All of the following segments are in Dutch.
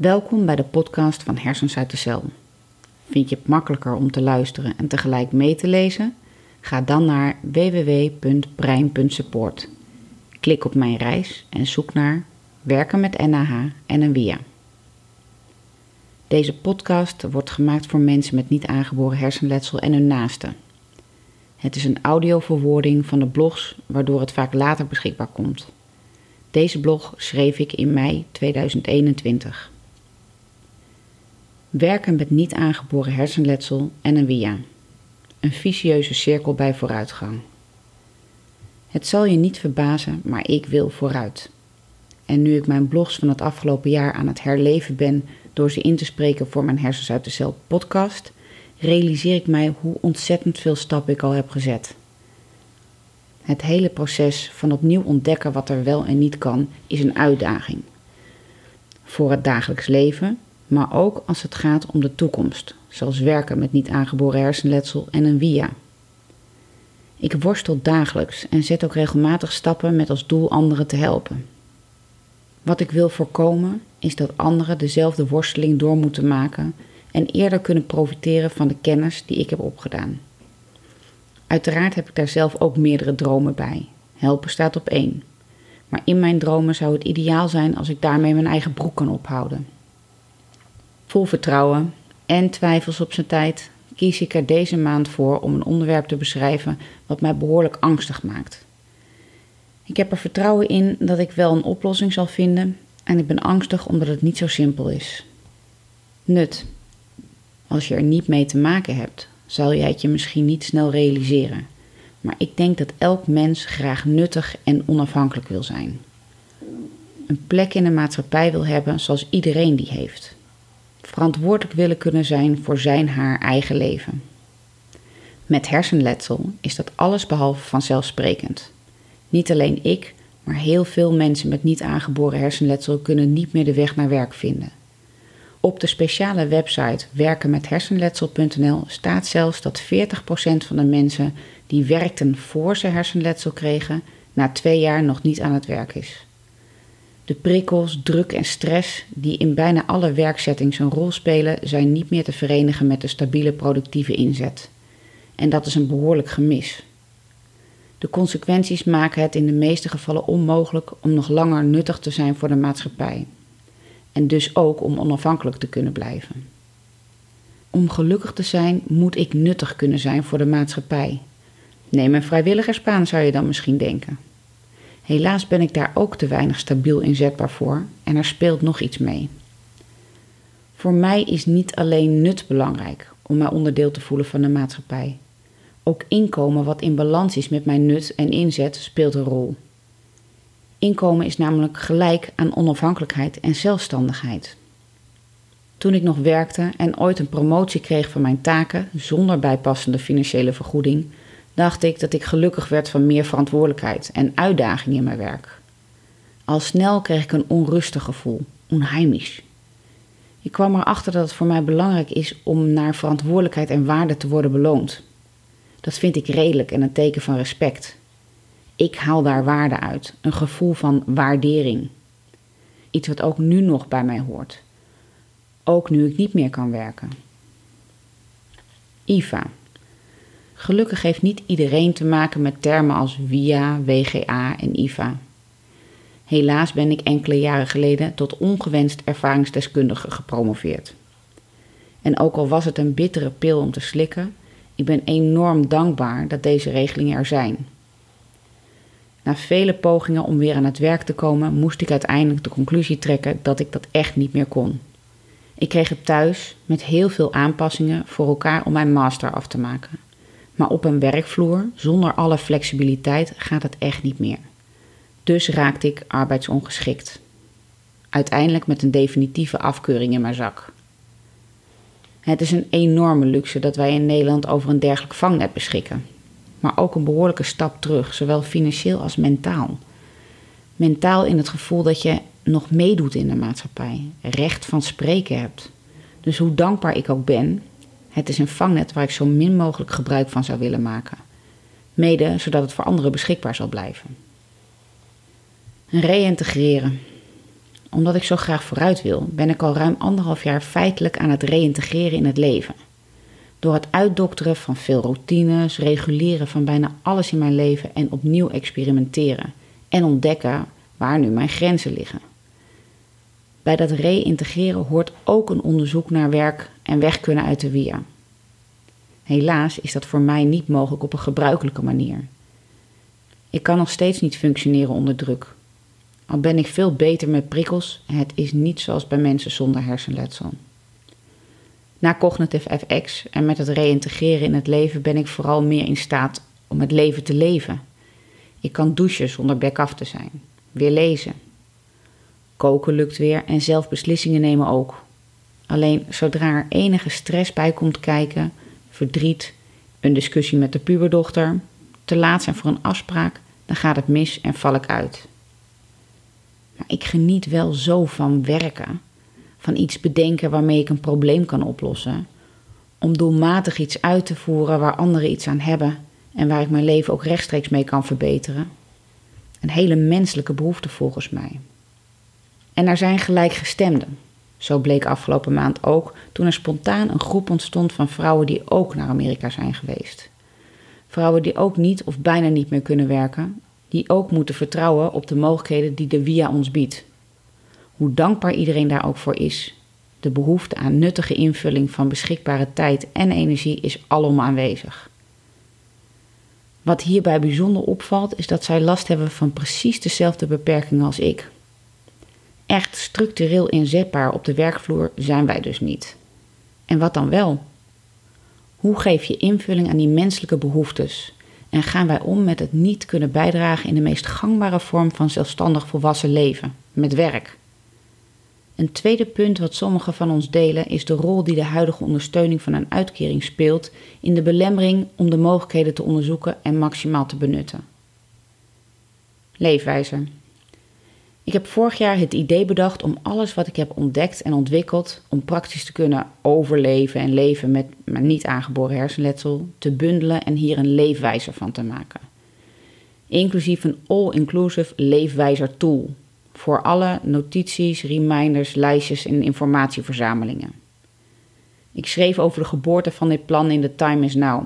Welkom bij de podcast van Hersens uit de Cel. Vind je het makkelijker om te luisteren en tegelijk mee te lezen? Ga dan naar www.brein.support. Klik op mijn reis en zoek naar Werken met NAH en een WIA. Deze podcast wordt gemaakt voor mensen met niet aangeboren hersenletsel en hun naasten. Het is een audioverwoording van de blogs, waardoor het vaak later beschikbaar komt. Deze blog schreef ik in mei 2021. Werken met niet aangeboren hersenletsel en een WIA. Een vicieuze cirkel bij vooruitgang. Het zal je niet verbazen, maar ik wil vooruit. En nu ik mijn blogs van het afgelopen jaar aan het herleven ben door ze in te spreken voor mijn Hersens uit de Cel podcast, realiseer ik mij hoe ontzettend veel stappen ik al heb gezet. Het hele proces van opnieuw ontdekken wat er wel en niet kan, is een uitdaging. Voor het dagelijks leven, maar ook als het gaat om de toekomst, zoals werken met niet aangeboren hersenletsel en een WIA. Ik worstel dagelijks en zet ook regelmatig stappen met als doel anderen te helpen. Wat ik wil voorkomen is dat anderen dezelfde worsteling door moeten maken en eerder kunnen profiteren van de kennis die ik heb opgedaan. Uiteraard heb ik daar zelf ook meerdere dromen bij. Helpen staat op één. Maar in mijn dromen zou het ideaal zijn als ik daarmee mijn eigen broek kan ophouden. Vol vertrouwen en twijfels op zijn tijd kies ik er deze maand voor om een onderwerp te beschrijven wat mij behoorlijk angstig maakt. Ik heb er vertrouwen in dat ik wel een oplossing zal vinden en ik ben angstig omdat het niet zo simpel is. Nut. Als je er niet mee te maken hebt, zal jij het je misschien niet snel realiseren. Maar ik denk dat elk mens graag nuttig en onafhankelijk wil zijn. Een plek in de maatschappij wil hebben zoals iedereen die heeft. Verantwoordelijk willen kunnen zijn voor zijn haar eigen leven. Met hersenletsel is dat alles behalve vanzelfsprekend. Niet alleen ik, maar heel veel mensen met niet aangeboren hersenletsel kunnen niet meer de weg naar werk vinden. Op de speciale website werkenmethersenletsel.nl staat zelfs dat 40% van de mensen die werkten voor ze hersenletsel kregen, na twee jaar nog niet aan het werk is. De prikkels, druk en stress die in bijna alle werksettings een rol spelen, zijn niet meer te verenigen met de stabiele productieve inzet. En dat is een behoorlijk gemis. De consequenties maken het in de meeste gevallen onmogelijk om nog langer nuttig te zijn voor de maatschappij. En dus ook om onafhankelijk te kunnen blijven. Om gelukkig te zijn moet ik nuttig kunnen zijn voor de maatschappij. Neem een vrijwilligersbaan zou je dan misschien denken. Helaas ben ik daar ook te weinig stabiel inzetbaar voor en er speelt nog iets mee. Voor mij is niet alleen nut belangrijk om mij onderdeel te voelen van de maatschappij. Ook inkomen wat in balans is met mijn nut en inzet speelt een rol. Inkomen is namelijk gelijk aan onafhankelijkheid en zelfstandigheid. Toen ik nog werkte en ooit een promotie kreeg van mijn taken zonder bijpassende financiële vergoeding, dacht ik dat ik gelukkig werd van meer verantwoordelijkheid en uitdaging in mijn werk. Al snel kreeg ik een onrustig gevoel, onheimisch. Ik kwam erachter dat het voor mij belangrijk is om naar verantwoordelijkheid en waarde te worden beloond. Dat vind ik redelijk en een teken van respect. Ik haal daar waarde uit, een gevoel van waardering. Iets wat ook nu nog bij mij hoort. Ook nu ik niet meer kan werken. IVA. Gelukkig heeft niet iedereen te maken met termen als WIA, WGA en IVA. Helaas ben ik enkele jaren geleden tot ongewenst ervaringsdeskundige gepromoveerd. En ook al was het een bittere pil om te slikken, ik ben enorm dankbaar dat deze regelingen er zijn. Na vele pogingen om weer aan het werk te komen, moest ik uiteindelijk de conclusie trekken dat ik dat echt niet meer kon. Ik kreeg het thuis met heel veel aanpassingen voor elkaar om mijn master af te maken. Maar op een werkvloer zonder alle flexibiliteit gaat het echt niet meer. Dus raakte ik arbeidsongeschikt. Uiteindelijk met een definitieve afkeuring in mijn zak. Het is een enorme luxe dat wij in Nederland over een dergelijk vangnet beschikken. Maar ook een behoorlijke stap terug, zowel financieel als mentaal. Mentaal in het gevoel dat je nog meedoet in de maatschappij, recht van spreken hebt. Dus hoe dankbaar ik ook ben, het is een vangnet waar ik zo min mogelijk gebruik van zou willen maken. Mede zodat het voor anderen beschikbaar zal blijven. Reïntegreren. omdat ik zo graag vooruit wil, ben ik al ruim anderhalf jaar feitelijk aan het reïntegreren in het leven. Door het uitdokteren van veel routines, reguleren van bijna alles in mijn leven en opnieuw experimenteren en ontdekken waar nu mijn grenzen liggen. Bij dat reïntegreren hoort ook een onderzoek naar werk en weg kunnen uit de via. Helaas is dat voor mij niet mogelijk op een gebruikelijke manier. Ik kan nog steeds niet functioneren onder druk. Al ben ik veel beter met prikkels, het is niet zoals bij mensen zonder hersenletsel. Na Cognitive FX en met het reïntegreren in het leven ben ik vooral meer in staat om het leven te leven. Ik kan douchen zonder bek-af te zijn, weer lezen. Koken lukt weer en zelf beslissingen nemen ook. Alleen zodra er enige stress bij komt kijken, verdriet, een discussie met de puberdochter, te laat zijn voor een afspraak, dan gaat het mis en val ik uit. Maar ik geniet wel zo van werken, van iets bedenken waarmee ik een probleem kan oplossen, om doelmatig iets uit te voeren waar anderen iets aan hebben en waar ik mijn leven ook rechtstreeks mee kan verbeteren. Een hele menselijke behoefte volgens mij. En er zijn gelijkgestemden. Zo bleek afgelopen maand ook toen er spontaan een groep ontstond van vrouwen die ook naar Amerika zijn geweest. Vrouwen die ook niet of bijna niet meer kunnen werken, die ook moeten vertrouwen op de mogelijkheden die de VIA ons biedt. Hoe dankbaar iedereen daar ook voor is, de behoefte aan nuttige invulling van beschikbare tijd en energie is alom aanwezig. Wat hierbij bijzonder opvalt, is dat zij last hebben van precies dezelfde beperkingen als ik. Echt structureel inzetbaar op de werkvloer zijn wij dus niet. En wat dan wel? Hoe geef je invulling aan die menselijke behoeftes? En gaan wij om met het niet kunnen bijdragen in de meest gangbare vorm van zelfstandig volwassen leven, met werk? Een tweede punt wat sommigen van ons delen is de rol die de huidige ondersteuning van een uitkering speelt in de belemmering om de mogelijkheden te onderzoeken en maximaal te benutten. Leefwijze. Ik heb vorig jaar het idee bedacht om alles wat ik heb ontdekt en ontwikkeld om praktisch te kunnen overleven en leven met mijn niet aangeboren hersenletsel te bundelen en hier een leefwijzer van te maken. Inclusief een all-inclusive leefwijzer tool voor alle notities, reminders, lijstjes en informatieverzamelingen. Ik schreef over de geboorte van dit plan in The Time is Now.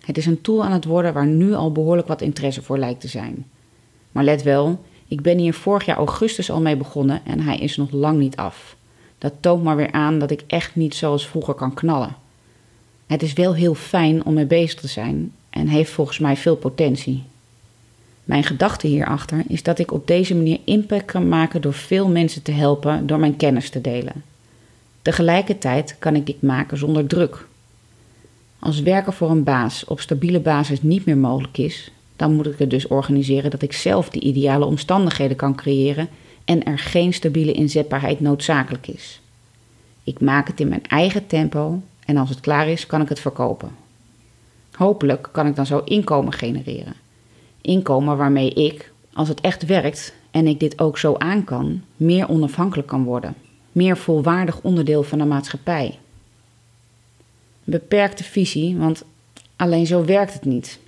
Het is een tool aan het worden waar nu al behoorlijk wat interesse voor lijkt te zijn. Maar let wel, ik ben hier vorig jaar augustus al mee begonnen en hij is nog lang niet af. Dat toont maar weer aan dat ik echt niet zoals vroeger kan knallen. Het is wel heel fijn om mee bezig te zijn en heeft volgens mij veel potentie. Mijn gedachte hierachter is dat ik op deze manier impact kan maken door veel mensen te helpen door mijn kennis te delen. Tegelijkertijd kan ik dit maken zonder druk. Als werken voor een baas op stabiele basis niet meer mogelijk is, dan moet ik het dus organiseren dat ik zelf de ideale omstandigheden kan creëren en er geen stabiele inzetbaarheid noodzakelijk is. Ik maak het in mijn eigen tempo en als het klaar is, kan ik het verkopen. Hopelijk kan ik dan zo inkomen genereren. Inkomen waarmee ik, als het echt werkt en ik dit ook zo aan kan, meer onafhankelijk kan worden. Meer volwaardig onderdeel van de maatschappij. Beperkte visie, want alleen zo werkt het niet.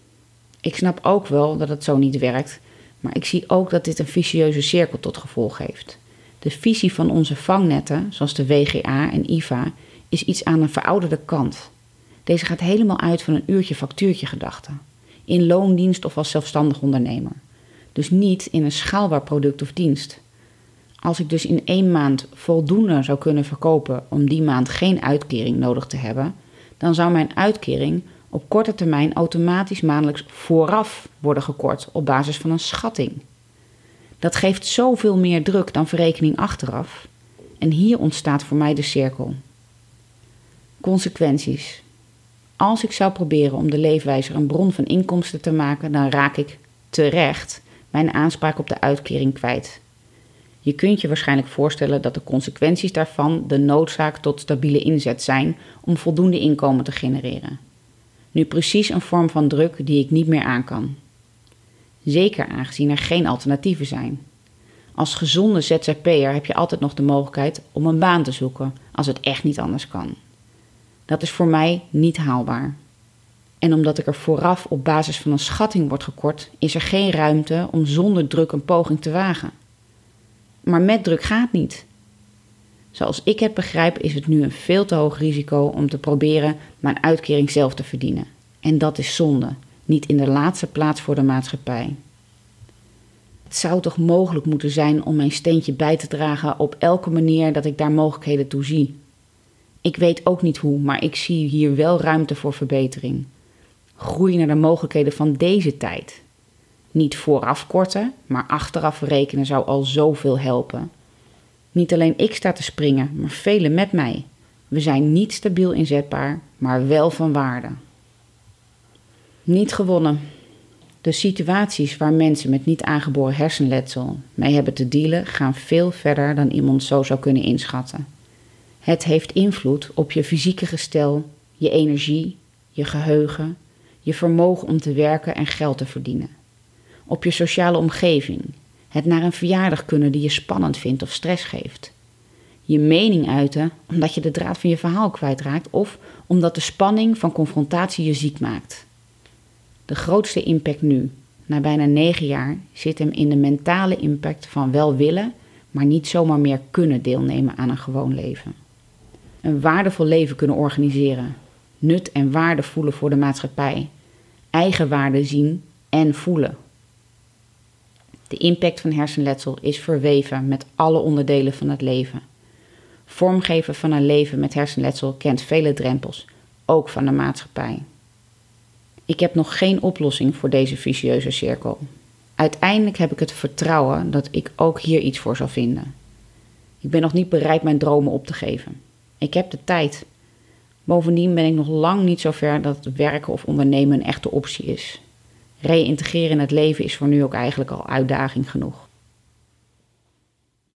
Ik snap ook wel dat het zo niet werkt, maar ik zie ook dat dit een vicieuze cirkel tot gevolg heeft. De visie van onze vangnetten, zoals de WGA en IVA, is iets aan een verouderde kant. Deze gaat helemaal uit van een uurtje factuurtje gedachte. In loondienst of als zelfstandig ondernemer. Dus niet in een schaalbaar product of dienst. Als ik dus in één maand voldoende zou kunnen verkopen om die maand geen uitkering nodig te hebben, dan zou mijn uitkering op korte termijn automatisch maandelijks vooraf worden gekort op basis van een schatting. Dat geeft zoveel meer druk dan verrekening achteraf. En hier ontstaat voor mij de cirkel. Consequenties. Als ik zou proberen om de leefwijzer een bron van inkomsten te maken, dan raak ik terecht mijn aanspraak op de uitkering kwijt. Je kunt je waarschijnlijk voorstellen dat de consequenties daarvan de noodzaak tot stabiele inzet zijn om voldoende inkomen te genereren nu precies een vorm van druk die ik niet meer aan kan. Zeker aangezien er geen alternatieven zijn. Als gezonde ZZP'er heb je altijd nog de mogelijkheid om een baan te zoeken als het echt niet anders kan. Dat is voor mij niet haalbaar. En omdat ik er vooraf op basis van een schatting word gekort, is er geen ruimte om zonder druk een poging te wagen. maar met druk gaat niet. Zoals ik het begrijp is het nu een veel te hoog risico om te proberen mijn uitkering zelf te verdienen. En dat is zonde, niet in de laatste plaats voor de maatschappij. Het zou toch mogelijk moeten zijn om mijn steentje bij te dragen op elke manier dat ik daar mogelijkheden toe zie. Ik weet ook niet hoe, maar ik zie hier wel ruimte voor verbetering. Groei naar de mogelijkheden van deze tijd. Niet vooraf korten, maar achteraf rekenen zou al zoveel helpen. Niet alleen ik sta te springen, maar velen met mij. We zijn niet stabiel inzetbaar, maar wel van waarde. Niet gewonnen. De situaties waar mensen met niet aangeboren hersenletsel mee hebben te dealen gaan veel verder dan iemand zo zou kunnen inschatten. Het heeft invloed op je fysieke gestel, je energie, je geheugen, je vermogen om te werken en geld te verdienen. Op je sociale omgeving, het naar een verjaardag kunnen die je spannend vindt of stress geeft. Je mening uiten omdat je de draad van je verhaal kwijtraakt of omdat de spanning van confrontatie je ziek maakt. De grootste impact nu, na bijna negen jaar, zit hem in de mentale impact van wel willen, maar niet zomaar meer kunnen deelnemen aan een gewoon leven. Een waardevol leven kunnen organiseren, nut en waarde voelen voor de maatschappij, eigen waarde zien en voelen. De impact van hersenletsel is verweven met alle onderdelen van het leven. Vormgeven van een leven met hersenletsel kent vele drempels, ook van de maatschappij. Ik heb nog geen oplossing voor deze vicieuze cirkel. Uiteindelijk heb ik het vertrouwen dat ik ook hier iets voor zal vinden. Ik ben nog niet bereid mijn dromen op te geven. Ik heb de tijd. Bovendien ben ik nog lang niet zo ver dat werken of ondernemen een echte optie is. Reïntegreren in het leven is voor nu ook eigenlijk al uitdaging genoeg.